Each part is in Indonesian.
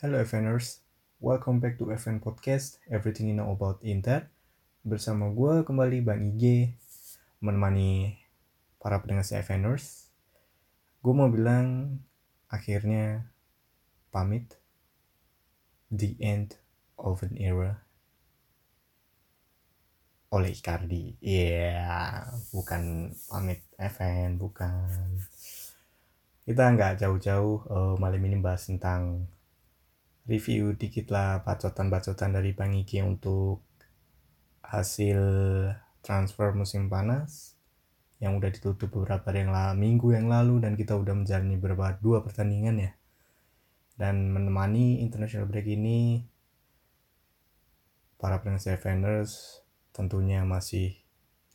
Hello FNers, welcome back to FN Podcast, Everything You Know About Inter. Bersama gue kembali Bang IG, menemani para pendengar si FNers. Gue mau bilang, akhirnya pamit. The end of an era. Oleh Icardi. Iya, yeah, bukan pamit FN, bukan. Kita nggak jauh-jauh uh, malam ini bahas tentang review dikit lah bacotan-bacotan dari Bang Iki untuk hasil transfer musim panas yang udah ditutup beberapa hari yang lalu, minggu yang lalu dan kita udah menjalani beberapa dua pertandingan ya. Dan menemani international break ini para pendengar Defenders tentunya masih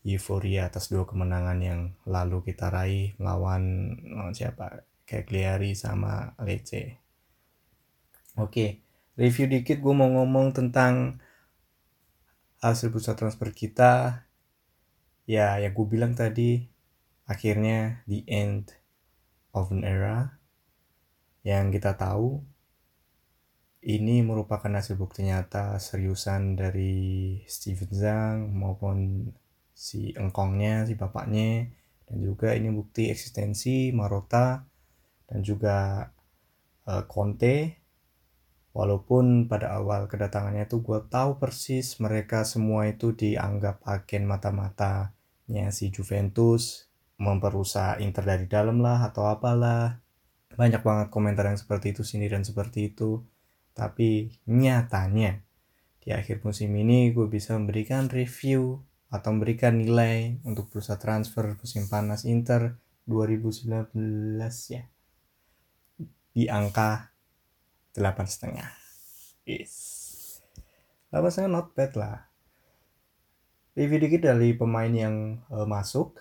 euforia atas dua kemenangan yang lalu kita raih melawan, siapa? Kayak Gliari sama Lecce Oke, review dikit gue mau ngomong tentang hasil bursa transfer kita. Ya, ya gue bilang tadi, akhirnya the end of an era. Yang kita tahu ini merupakan hasil bukti nyata seriusan dari Steven Zhang maupun si engkongnya, si bapaknya. Dan juga ini bukti eksistensi Marota dan juga uh, Conte Walaupun pada awal kedatangannya itu gue tahu persis mereka semua itu dianggap agen mata-matanya si Juventus memperusak Inter dari dalam lah atau apalah. Banyak banget komentar yang seperti itu sini dan seperti itu. Tapi nyatanya di akhir musim ini gue bisa memberikan review atau memberikan nilai untuk bursa transfer musim panas Inter 2019 ya di angka delapan setengah. Is delapan setengah not bad lah. Review dikit dari pemain yang uh, masuk.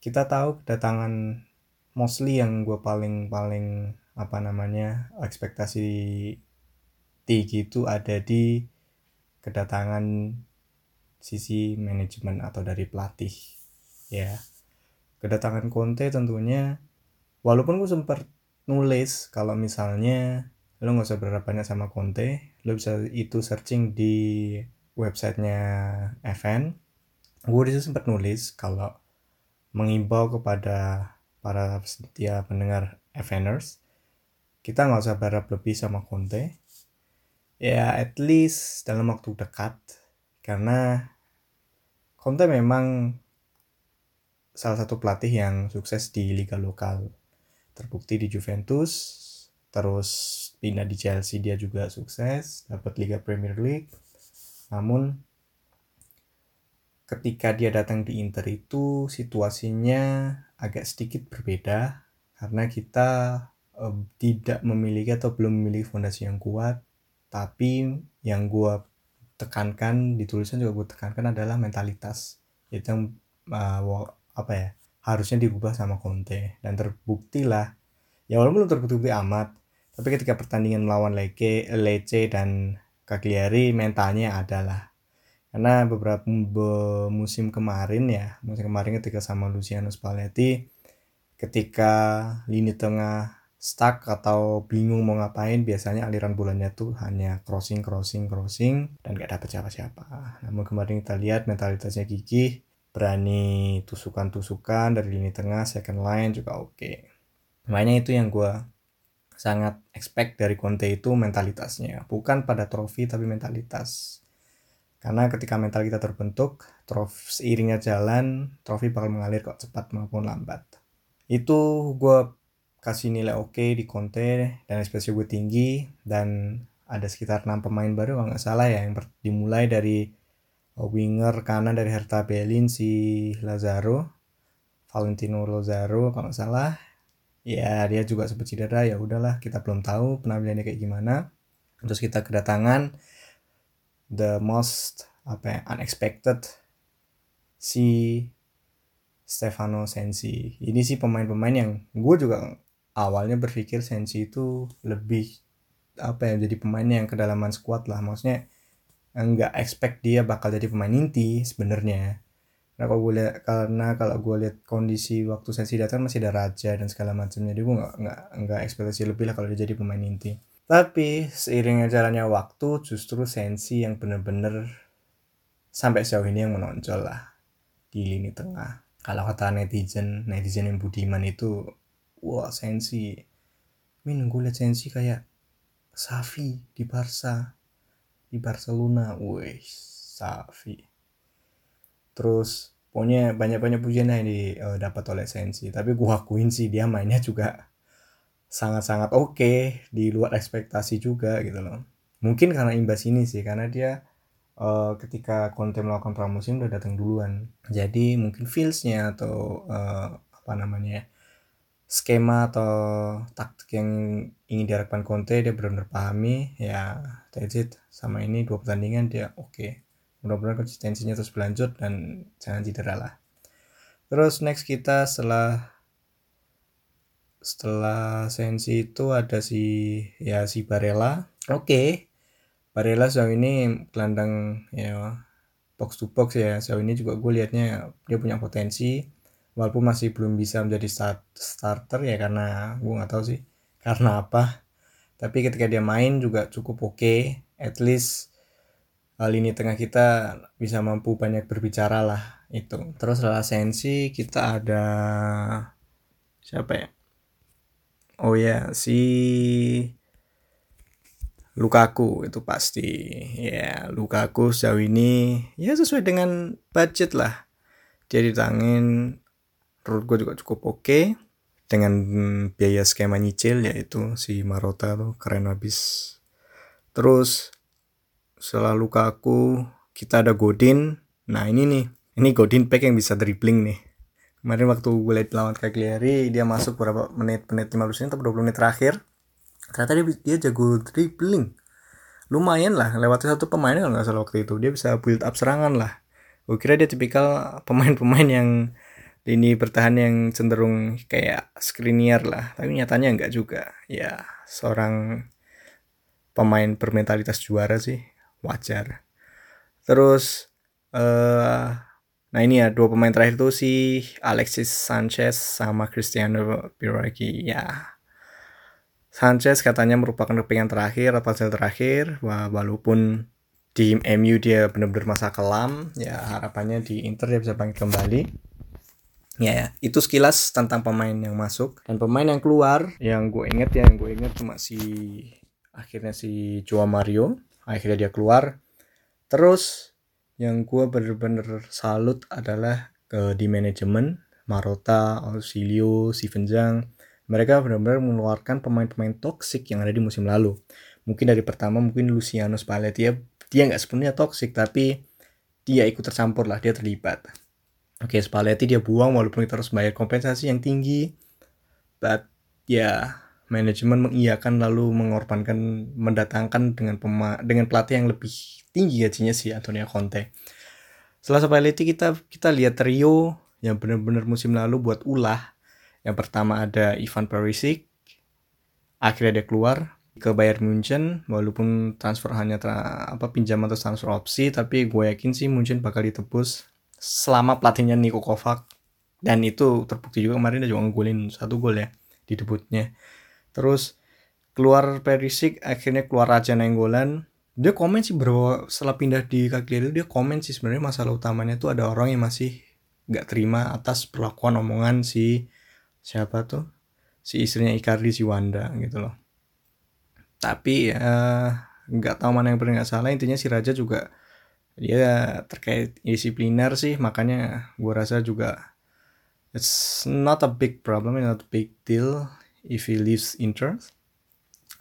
Kita tahu kedatangan mostly yang gue paling paling apa namanya ekspektasi tinggi itu ada di kedatangan sisi manajemen atau dari pelatih ya. Kedatangan Conte tentunya walaupun gue sempat nulis kalau misalnya lo nggak usah berharap banyak sama Conte lo bisa itu searching di websitenya FN gue di situ sempat nulis kalau mengimbau kepada para setia pendengar FNers kita nggak usah berharap lebih sama Conte. Ya at least dalam waktu dekat karena Conte memang salah satu pelatih yang sukses di liga lokal terbukti di Juventus terus pindah di Chelsea dia juga sukses dapat Liga Premier League. Namun ketika dia datang di Inter itu situasinya agak sedikit berbeda karena kita eh, tidak memiliki atau belum memiliki fondasi yang kuat tapi yang gue tekankan di tulisan juga gue tekankan adalah mentalitas. Itu yang uh, apa ya harusnya diubah sama Conte. Dan terbukti lah ya walaupun belum terbukti amat tapi ketika pertandingan melawan Lece, Lece dan Cagliari mentalnya adalah. Karena beberapa musim kemarin ya musim kemarin ketika sama Luciano Spalletti ketika lini tengah stuck atau bingung mau ngapain biasanya aliran bulannya tuh hanya crossing crossing crossing dan gak dapet siapa-siapa. Namun kemarin kita lihat mentalitasnya gigih berani tusukan-tusukan dari lini tengah second line juga oke. Okay. makanya itu yang gue sangat expect dari Conte itu mentalitasnya. Bukan pada trofi tapi mentalitas. Karena ketika mental kita terbentuk trofi seiringnya jalan trofi bakal mengalir kok cepat maupun lambat. Itu gue kasih nilai oke okay di Conte dan ekspektasi gue tinggi dan ada sekitar 6 pemain baru kalau nggak salah ya yang dimulai dari winger kanan dari Hertha Berlin si Lazaro Valentino Lazaro kalau nggak salah. Ya dia juga sempat cedera. Ya udahlah kita belum tahu penampilannya kayak gimana. Terus kita kedatangan the most apa ya, unexpected si Stefano Sensi. Ini sih pemain-pemain yang gue juga awalnya berpikir Sensi itu lebih apa ya jadi pemain yang kedalaman squad lah. Maksudnya nggak expect dia bakal jadi pemain inti sebenarnya karena kalau gue lihat karena kalau gue lihat kondisi waktu sesi datang masih ada raja dan segala macamnya jadi gue nggak nggak nggak ekspektasi lebih lah kalau dia jadi pemain inti Tapi seiringnya jalannya waktu justru Sensi yang bener-bener sampai sejauh ini yang menonjol lah di lini tengah. Kalau kata netizen, netizen yang budiman itu, wah Sensi. Min gue liat Sensi kayak Safi di Barca, di Barcelona, wih Safi. Terus pokoknya banyak-banyak pujian yang didapat uh, oleh Sensi. Tapi gue akuin sih dia mainnya juga sangat-sangat oke okay, di luar ekspektasi juga gitu loh mungkin karena imbas ini sih karena dia uh, ketika konten melakukan pramusim udah datang duluan jadi mungkin feelsnya atau uh, apa namanya skema atau taktik yang ingin diharapkan Conte dia benar-benar pahami ya that's it. Sama ini dua pertandingan dia oke. Okay. mudah-mudahan konsistensinya terus berlanjut dan jangan cedera lah. Terus next kita setelah setelah Sensi itu ada si ya si Barella. Oke. Okay. Barella sejauh ini gelandang ya box to box ya. Sejauh ini juga gue liatnya dia punya potensi walaupun masih belum bisa menjadi start, starter ya karena gue nggak tahu sih karena apa tapi ketika dia main juga cukup oke okay. at least uh, lini tengah kita bisa mampu banyak berbicara lah itu terus setelah Sensi kita ada siapa ya Oh ya, si Lukaku itu pasti. Ya, Lukaku sejauh ini ya sesuai dengan budget lah. Dia ditangin menurut gue juga cukup oke okay. dengan biaya skema nyicil yaitu si Marota tuh keren habis. Terus setelah Lukaku kita ada Godin. Nah ini nih, ini Godin pack yang bisa dribbling nih kemarin waktu gue liat lawan Cagliari dia masuk berapa menit menit 15 menit atau 20 menit terakhir ternyata dia, dia jago dribbling lumayan lah lewat satu pemain kalau nggak salah waktu itu dia bisa build up serangan lah gue kira dia tipikal pemain-pemain yang lini bertahan yang cenderung kayak screenier lah. Tapi nyatanya enggak juga. Ya seorang pemain bermentalitas juara sih. Wajar. Terus eh uh, Nah ini ya dua pemain terakhir tuh si Alexis Sanchez sama Cristiano Biraghi ya. Sanchez katanya merupakan kepingan terakhir atau hasil terakhir. Wah, walaupun di MU dia benar-benar masa kelam ya harapannya di Inter dia bisa bangkit kembali ya, ya itu sekilas tentang pemain yang masuk. Dan pemain yang keluar. Yang gue inget ya yang gue inget cuma si akhirnya si Joao Mario. Akhirnya dia keluar. Terus yang gue bener-bener salut adalah ke di manajemen Marota, Ausilio, Steven Zhang. Mereka benar-benar mengeluarkan pemain-pemain toksik yang ada di musim lalu. Mungkin dari pertama mungkin Luciano Spalletti. Ya dia nggak sepenuhnya toksik tapi dia ikut tercampur lah. Dia terlibat oke Spalletti dia buang walaupun kita harus bayar kompensasi yang tinggi but ya yeah, manajemen mengiyakan lalu mengorbankan mendatangkan dengan pema dengan pelatih yang lebih tinggi gajinya si Antonio Conte. Setelah Spalletti kita kita lihat trio yang benar-benar musim lalu buat ulah. Yang pertama ada Ivan Perisic. Akhirnya dia keluar ke Bayern Munchen walaupun transfer hanya tra, apa pinjam atau transfer opsi tapi gue yakin sih Munchen bakal ditebus selama pelatihnya Niko Kovac dan itu terbukti juga kemarin dia juga ngegolin satu gol ya di debutnya. Terus keluar Perisic akhirnya keluar Raja Nenggolan dia komen sih bro setelah pindah di Cagliari dia komen sih sebenarnya masalah utamanya tuh ada orang yang masih nggak terima atas perlakuan omongan si siapa tuh? Si istrinya Icardi si Wanda gitu loh. Tapi ya nggak tahu mana yang benar nggak salah. Intinya si Raja juga dia terkait disipliner sih makanya gue rasa juga it's not a big problem not a big deal if he leaves Inter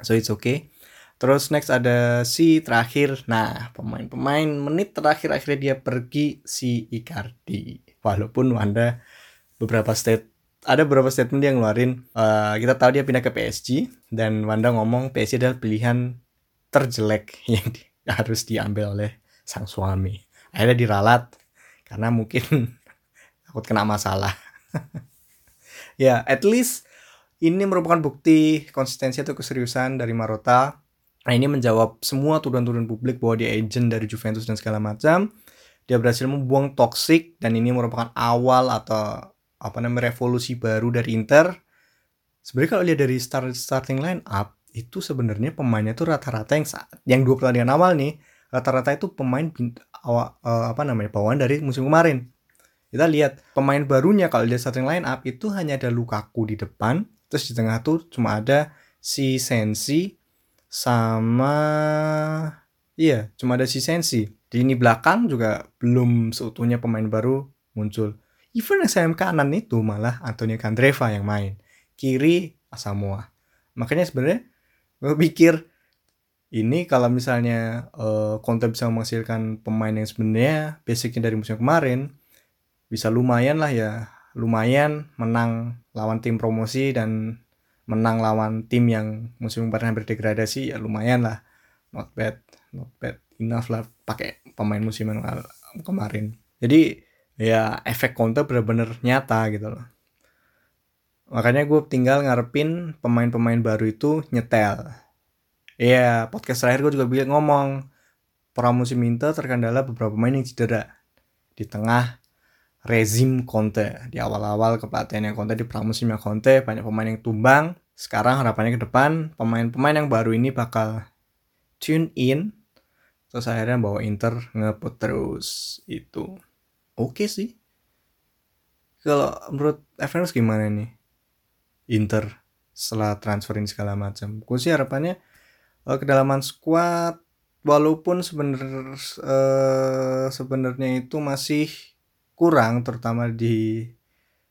so it's okay Terus next ada si terakhir. Nah, pemain-pemain menit terakhir akhirnya dia pergi si Icardi. Walaupun Wanda beberapa state ada beberapa statement dia ngeluarin uh, kita tahu dia pindah ke PSG dan Wanda ngomong PSG adalah pilihan terjelek yang di, harus diambil oleh sang suami. Akhirnya diralat karena mungkin takut kena masalah. ya, at least ini merupakan bukti konsistensi atau keseriusan dari Marota Nah ini menjawab semua tuduhan-tuduhan publik bahwa dia agent dari Juventus dan segala macam. Dia berhasil membuang toxic dan ini merupakan awal atau apa namanya revolusi baru dari Inter. Sebenarnya kalau lihat dari start starting line up itu sebenarnya pemainnya tuh rata-rata yang saat yang dua pertandingan awal nih rata-rata itu pemain awal uh, apa namanya bawaan dari musim kemarin. Kita lihat pemain barunya kalau dia starting line up itu hanya ada Lukaku di depan terus di tengah tuh cuma ada si Sensi sama iya cuma ada si Sensi. Di ini belakang juga belum seutuhnya pemain baru muncul. Even SM kanan itu malah Antonio Candreva yang main. Kiri Asamoah. Makanya sebenarnya gue pikir ini kalau misalnya uh, Conte bisa menghasilkan pemain yang sebenarnya basicnya dari musim kemarin bisa lumayan lah ya. Lumayan menang lawan tim promosi dan menang lawan tim yang musim kemarin hampir degradasi ya lumayan lah. Not bad not bad enough lah pakai pemain musiman kemarin. Jadi ya efek Conte bener-bener nyata gitu loh. Makanya gue tinggal ngarepin pemain-pemain baru itu nyetel Iya, podcast terakhir gue juga bilang ngomong pramusim Inter terkendala beberapa pemain yang cedera di tengah rezim Conte. Di awal-awal kepelatihannya Conte di pramusimnya Conte banyak pemain yang tumbang. Sekarang harapannya ke depan pemain-pemain yang baru ini bakal tune in terus akhirnya bawa Inter ngeput terus. Itu. Oke okay sih. Kalau menurut Evans gimana nih? Inter setelah transfer ini segala macam. Gue sih harapannya uh, kedalaman squad walaupun sebenarnya uh, sebenarnya itu masih kurang terutama di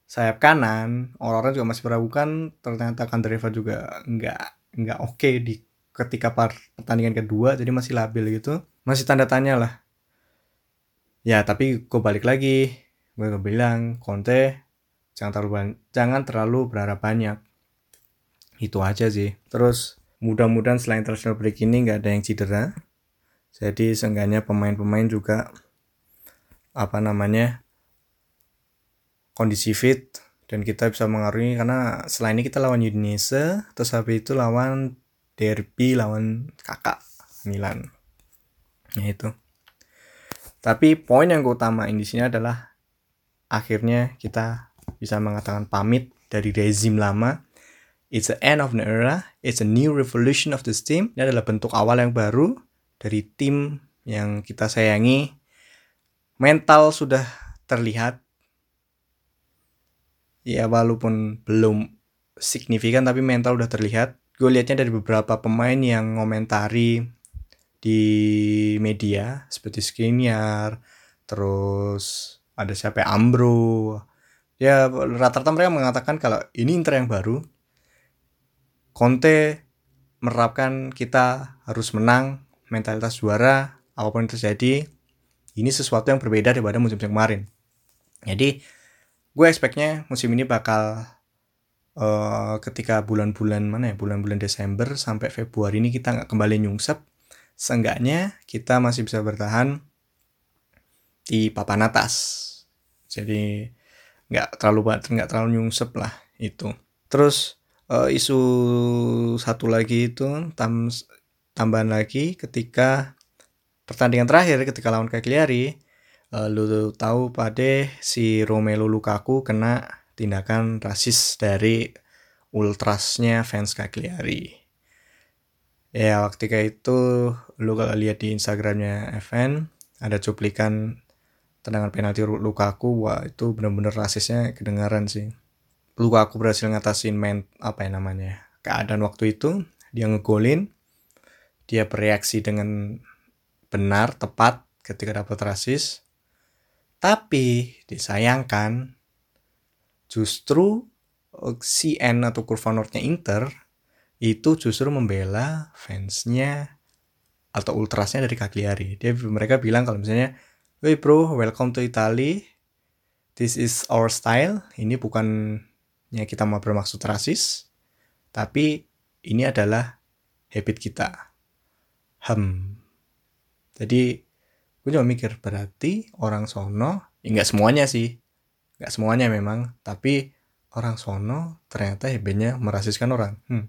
sayap kanan. Orang-orang juga masih meragukan ternyata Kandreva juga nggak nggak oke okay di ketika pertandingan kedua jadi masih labil gitu. Masih tanda tanya lah. Ya tapi gue balik lagi. Gue bilang Conte jangan terlalu jangan terlalu berharap banyak. Itu aja sih. Terus mudah-mudahan selain international break ini nggak ada yang cedera. Jadi seenggaknya pemain-pemain juga apa namanya kondisi fit dan kita bisa mengaruhi. Karena selain ini kita lawan Udinese terus habis itu lawan derby lawan kakak Milan. Ya itu. Tapi poin yang gue utamain di sini adalah akhirnya kita bisa mengatakan pamit dari rezim lama It's the end of an era, it's a new revolution of this team. Ini adalah bentuk awal yang baru dari tim yang kita sayangi. Mental sudah terlihat. Ya walaupun belum signifikan tapi mental udah terlihat. Gue lihatnya dari beberapa pemain yang ngomentari di media seperti Skriniar, terus ada siapa ya, Ambro. Ya rata-rata mereka mengatakan kalau ini Inter yang baru, Conte menerapkan kita harus menang, mentalitas juara, apa pun yang terjadi, ini sesuatu yang berbeda daripada musim kemarin. Jadi, gue expectnya musim ini bakal uh, ketika bulan-bulan mana ya, bulan-bulan Desember sampai Februari ini kita nggak kembali nyungsep, seenggaknya kita masih bisa bertahan di papan atas. Jadi nggak terlalu nggak terlalu nyungsep lah itu. Terus uh, isu satu lagi itu tam, tambahan lagi ketika pertandingan terakhir ketika lawan Cagliari uh, lu tahu pada si Romelu Lukaku kena tindakan rasis dari ultrasnya fans Cagliari ya ketika itu lu kalau lihat di Instagramnya FN ada cuplikan tendangan penalti Lukaku. Wah itu bener-bener rasisnya kedengaran sih Luka aku berhasil ngatasin main apa ya namanya keadaan waktu itu dia ngegolin dia bereaksi dengan benar tepat ketika dapat rasis tapi disayangkan justru CN atau kurva Northnya Inter itu justru membela fansnya atau ultrasnya dari Cagliari. Dia mereka bilang kalau misalnya, "Woi bro, welcome to Italy. This is our style. Ini bukan ya kita mau bermaksud rasis, tapi ini adalah habit kita. Hem. Jadi gue cuma mikir berarti orang sono, ya nggak semuanya sih, nggak semuanya memang, tapi orang sono ternyata habitnya merasiskan orang. Hmm.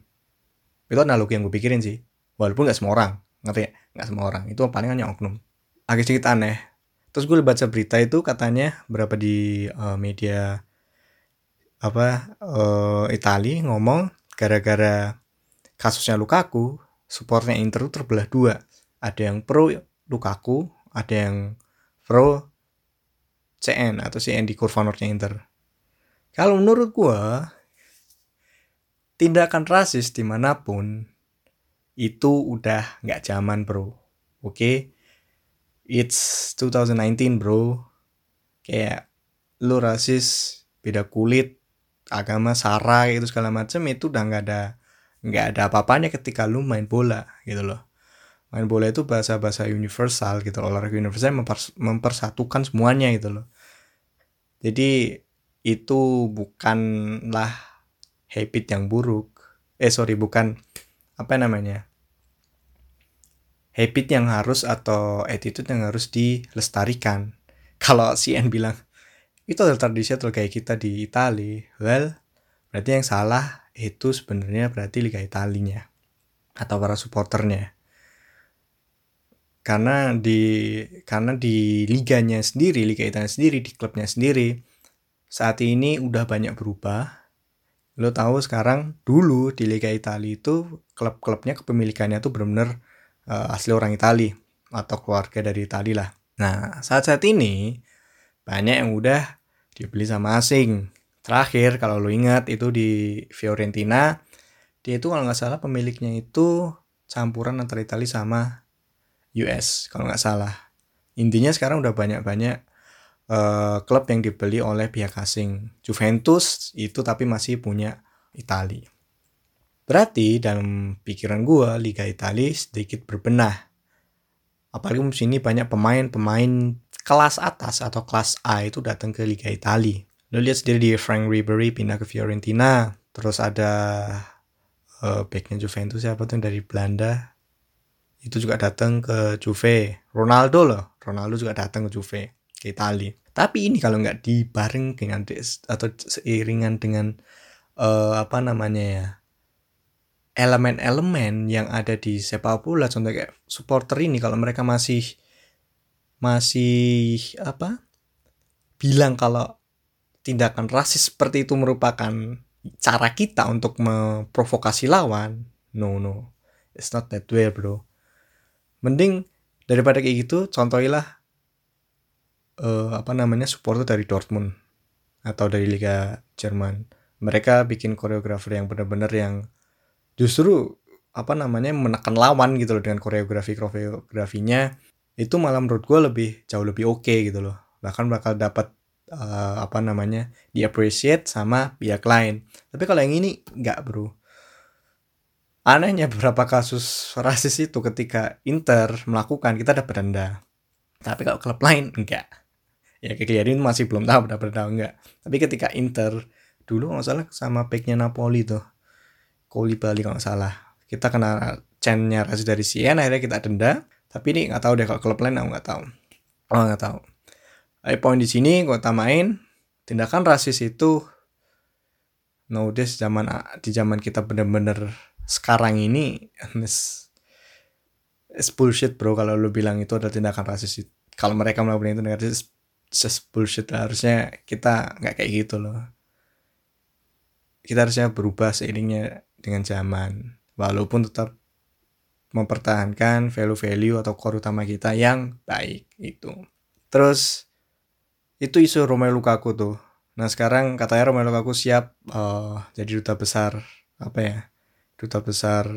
Itu analogi yang gue pikirin sih, walaupun nggak semua orang, ngerti ya? Nggak semua orang, itu paling hanya oknum. Agak sedikit aneh. Terus gue baca berita itu katanya berapa di uh, media apa uh, Itali ngomong gara-gara kasusnya Lukaku, supportnya Inter terbelah dua. Ada yang pro Lukaku, ada yang pro CN atau CN di kurva northnya Inter. Kalau menurut gua, tindakan rasis di mana pun itu udah nggak zaman bro. Oke, okay? it's 2019 bro. Kayak lu rasis, beda kulit, agama, sara itu segala macam itu udah nggak ada nggak ada apa-apanya ketika lu main bola gitu loh. Main bola itu bahasa-bahasa universal gitu loh. olahraga universal mempers mempersatukan semuanya gitu loh. Jadi itu bukanlah habit yang buruk. Eh sorry bukan apa namanya habit yang harus atau attitude yang harus dilestarikan. Kalau si N bilang itu adalah tradisi atau kayak kita di Italia well berarti yang salah itu sebenarnya berarti Liga Italinya atau para supporternya. Karena di karena di liganya sendiri Liga Italia sendiri di klubnya sendiri saat ini udah banyak berubah. Lo tahu sekarang dulu di Liga Italia itu klub-klubnya kepemilikannya tuh benar-benar uh, asli orang Italia atau keluarga dari Italia lah. Nah saat-saat ini banyak yang udah dibeli sama asing Terakhir kalau lo ingat itu di Fiorentina, dia itu kalau nggak salah pemiliknya itu campuran antara Italia sama US kalau nggak salah. Intinya sekarang udah banyak-banyak uh, klub yang dibeli oleh pihak asing. Juventus itu tapi masih punya Italia. Berarti dalam pikiran gue Liga Italia sedikit berbenah. Apalagi musim ini banyak pemain-pemain kelas atas atau kelas A itu datang ke Liga Italia. Lo lihat sendiri di Frank Ribery pindah ke Fiorentina. Terus ada uh, backnya Juventus siapa tuh dari Belanda. Itu juga datang ke Juve. Ronaldo loh. Ronaldo juga datang ke Juve. Ke Italia. Tapi ini kalau nggak dibareng dengan atau seiringan dengan uh, apa namanya ya elemen-elemen yang ada di sepak bola contoh kayak supporter ini kalau mereka masih masih apa bilang kalau tindakan rasis seperti itu merupakan cara kita untuk memprovokasi lawan. No no. It's not that way bro. Mending daripada kayak gitu contohilah uh, apa namanya supporter dari Dortmund atau dari Liga Jerman. Mereka bikin koreografer yang benar-benar yang justru apa namanya menekan lawan gitu loh dengan koreografi koreografinya itu malah menurut gue lebih jauh lebih oke okay gitu loh. Bahkan bakal dapat uh, apa namanya di appreciate sama pihak lain. Tapi kalau yang ini nggak bro. Anehnya beberapa kasus rasis itu ketika Inter melakukan kita dapat denda. Tapi kalau klub lain enggak ya kayak masih belum tahu dapat denda enggak tapi ketika Inter dulu nggak salah sama backnya Napoli tuh Bali kalau nggak salah. Kita kena chainnya rasis dari Siena akhirnya kita denda tapi ini nggak tahu deh kalau klub lain aku nggak tahu. Oh nggak tahu. Eh, poin di sini gue tamain tindakan rasis itu nowadays zaman di zaman kita bener-bener sekarang ini it's, it's bullshit bro. Kalau lu bilang itu adalah tindakan rasis kalau mereka melakukan itu rasis just bullshit harusnya kita nggak kayak gitu loh. Kita harusnya berubah seiringnya dengan zaman walaupun tetap mempertahankan value-value atau core utama kita yang baik itu terus itu isu Romelu Lukaku tuh. Nah sekarang katanya Romelu Lukaku siap uh, jadi duta besar apa ya duta besar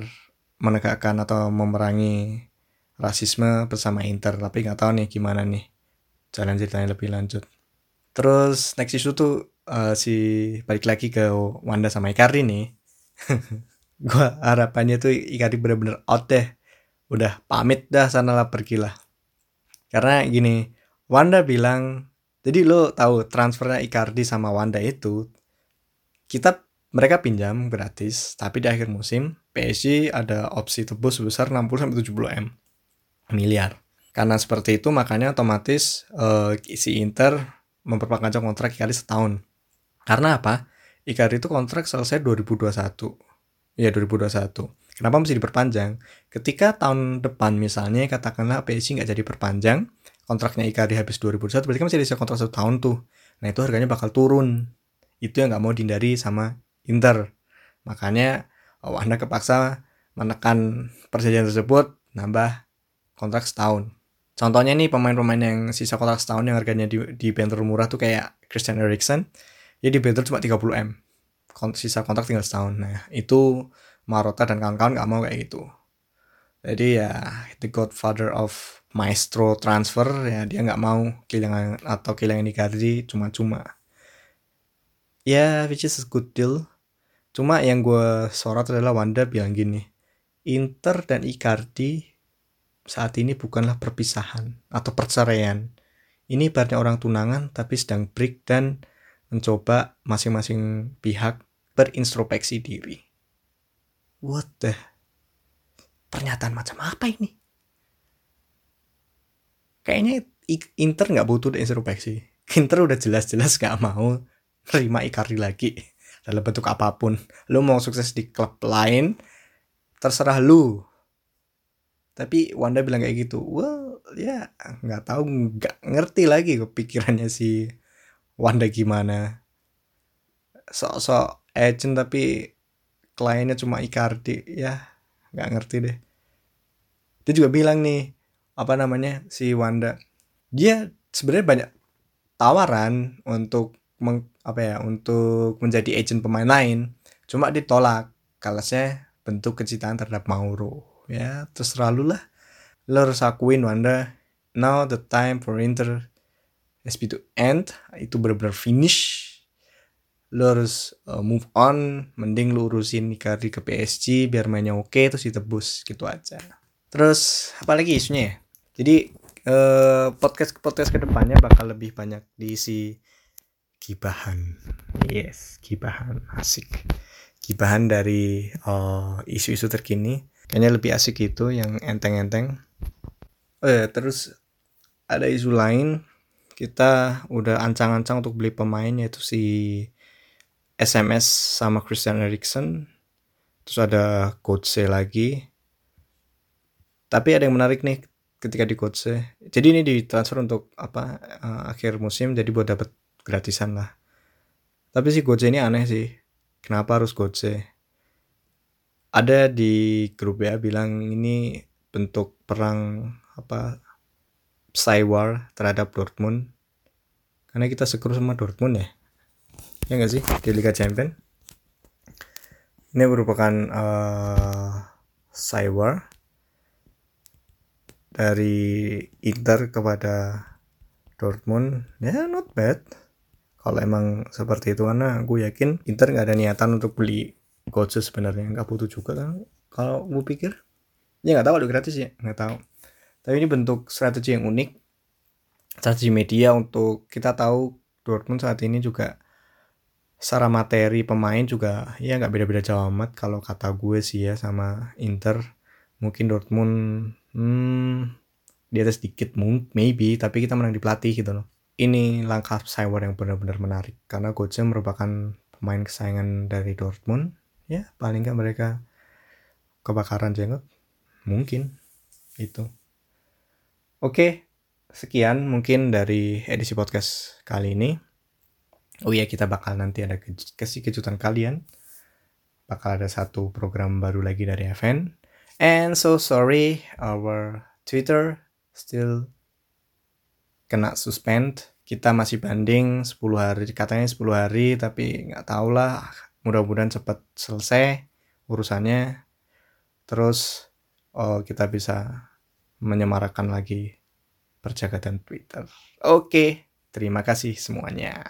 menegakkan atau memerangi rasisme bersama Inter. Tapi nggak tahu nih gimana nih jalan ceritanya lebih lanjut. Terus next isu tuh uh, si balik lagi ke Wanda sama Icardi nih gua harapannya tuh Icardi bener-bener out deh udah pamit dah sana lah pergilah karena gini Wanda bilang jadi lo tahu transfernya Icardi sama Wanda itu kita mereka pinjam gratis, tapi di akhir musim PSG ada opsi tebus sebesar 60 sampai 70 M miliar. Karena seperti itu makanya otomatis uh, si Inter memperpanjang kontrak Icardi setahun. Karena apa? Icardi itu kontrak selesai 2021. Ya 2021. Kenapa mesti diperpanjang? Ketika tahun depan misalnya katakanlah PSG nggak jadi perpanjang, kontraknya Icardi habis 2021 berarti kan masih ada kontrak satu tahun tuh nah itu harganya bakal turun itu yang nggak mau dihindari sama Inter makanya Wanda kepaksa menekan perjanjian tersebut nambah kontrak setahun. Contohnya nih pemain-pemain yang sisa kontrak setahun yang harganya di, di murah tuh kayak Christian Eriksen, ya di cuma 30 m. Sisa kontrak tinggal setahun. Nah itu Marota dan kawan-kawan gak mau kayak gitu. Jadi ya the godfather of maestro transfer ya dia nggak mau kehilangan atau kehilangan Icardi cuma-cuma. Ya which is a good deal. Cuma yang gue sorot adalah Wanda bilang gini, Inter dan Icardi saat ini bukanlah perpisahan atau perceraian. Ini ibaratnya orang tunangan tapi sedang break dan mencoba masing-masing pihak berintrospeksi diri. What the? Pernyataan macam apa ini? Kayaknya Inter nggak butuh introspeksi. Inter udah jelas-jelas gak mau terima Icardi lagi dalam bentuk apa pun. Lu mau sukses di klub lain, terserah lu tapi Wanda bilang kayak gitu well ya nggak tahu nggak ngerti lagi kepikirannya si Wanda gimana sok-sok agent tapi kliennya cuma Icardi ya nggak ngerti deh. Dia juga bilang nih apa namanya si Wanda dia sebenarnya banyak tawaran untuk meng, apa ya untuk menjadi agent pemain lain cuma ditolak. Kalau saya bentuk kecintaan terhadap Mauro ya terserah lu lah lo harus akuin Wanda now the time for Inter SB to end. Itu benar-benar finish lo harus uh, move on mending lu urusin Icardi ke PSG biar mainnya oke okay, terus ditebus gitu aja. Terus apalagi isunya ya? Jadi uh, podcast podcast ke depannya bakal lebih banyak diisi kibahan yes. Kibahan asik. Gibahan dari uh, isu-isu terkini. Kayaknya lebih asik itu yang enteng-enteng. Oh ya terus ada isu lain. Kita udah ancang-ancang untuk beli pemain yaitu si SMS sama Christian Eriksen. Terus ada coach lagi. Tapi ada yang menarik nih ketika di coach jadi ini ditransfer untuk apa uh, akhir musim jadi buat dapat gratisan lah. Tapi si coach ini aneh sih. Kenapa harus Gotze? Ada di grup ya bilang ini bentuk perang apa Cywar terhadap Dortmund. Karena kita sekru sama Dortmund ya ya nggak sih? Di Liga Champion. Ini merupakan uh, Cywar dari Inter kepada Dortmund. Ya not bad. Kalau emang seperti itu karena gue yakin Inter nggak ada niatan untuk beli coach sebenarnya. Nggak butuh juga kan? Kalau gue pikir ya nggak tahu ada gratis ya nggak tahu. Tapi ini bentuk strategi yang unik. Strategi media untuk kita tahu Dortmund saat ini juga secara materi pemain juga ya nggak beda-beda jauh amat. Kalau kata gue sih ya sama Inter mungkin Dortmund hmm, di atas sedikit maybe tapi kita menang di pelatih gitu loh. Ini langkah Cyber yang benar-benar menarik karena Götze merupakan pemain kesayangan dari Dortmund. Ya paling nggak mereka kebakaran jenggot. Mungkin itu. Oke sekian mungkin dari edisi podcast kali ini oh iya kita bakal nanti ada ke kasih kejutan kalian. Bakal ada satu program baru lagi dari FN and so sorry our Twitter still kena suspend. Kita masih banding 10 hari katanya 10 hari tapi nggak tahu lah. Mudah-mudahan cepat selesai urusannya. Terus oh, kita bisa menyemarakan lagi perjagatan Twitter. Oke terima kasih semuanya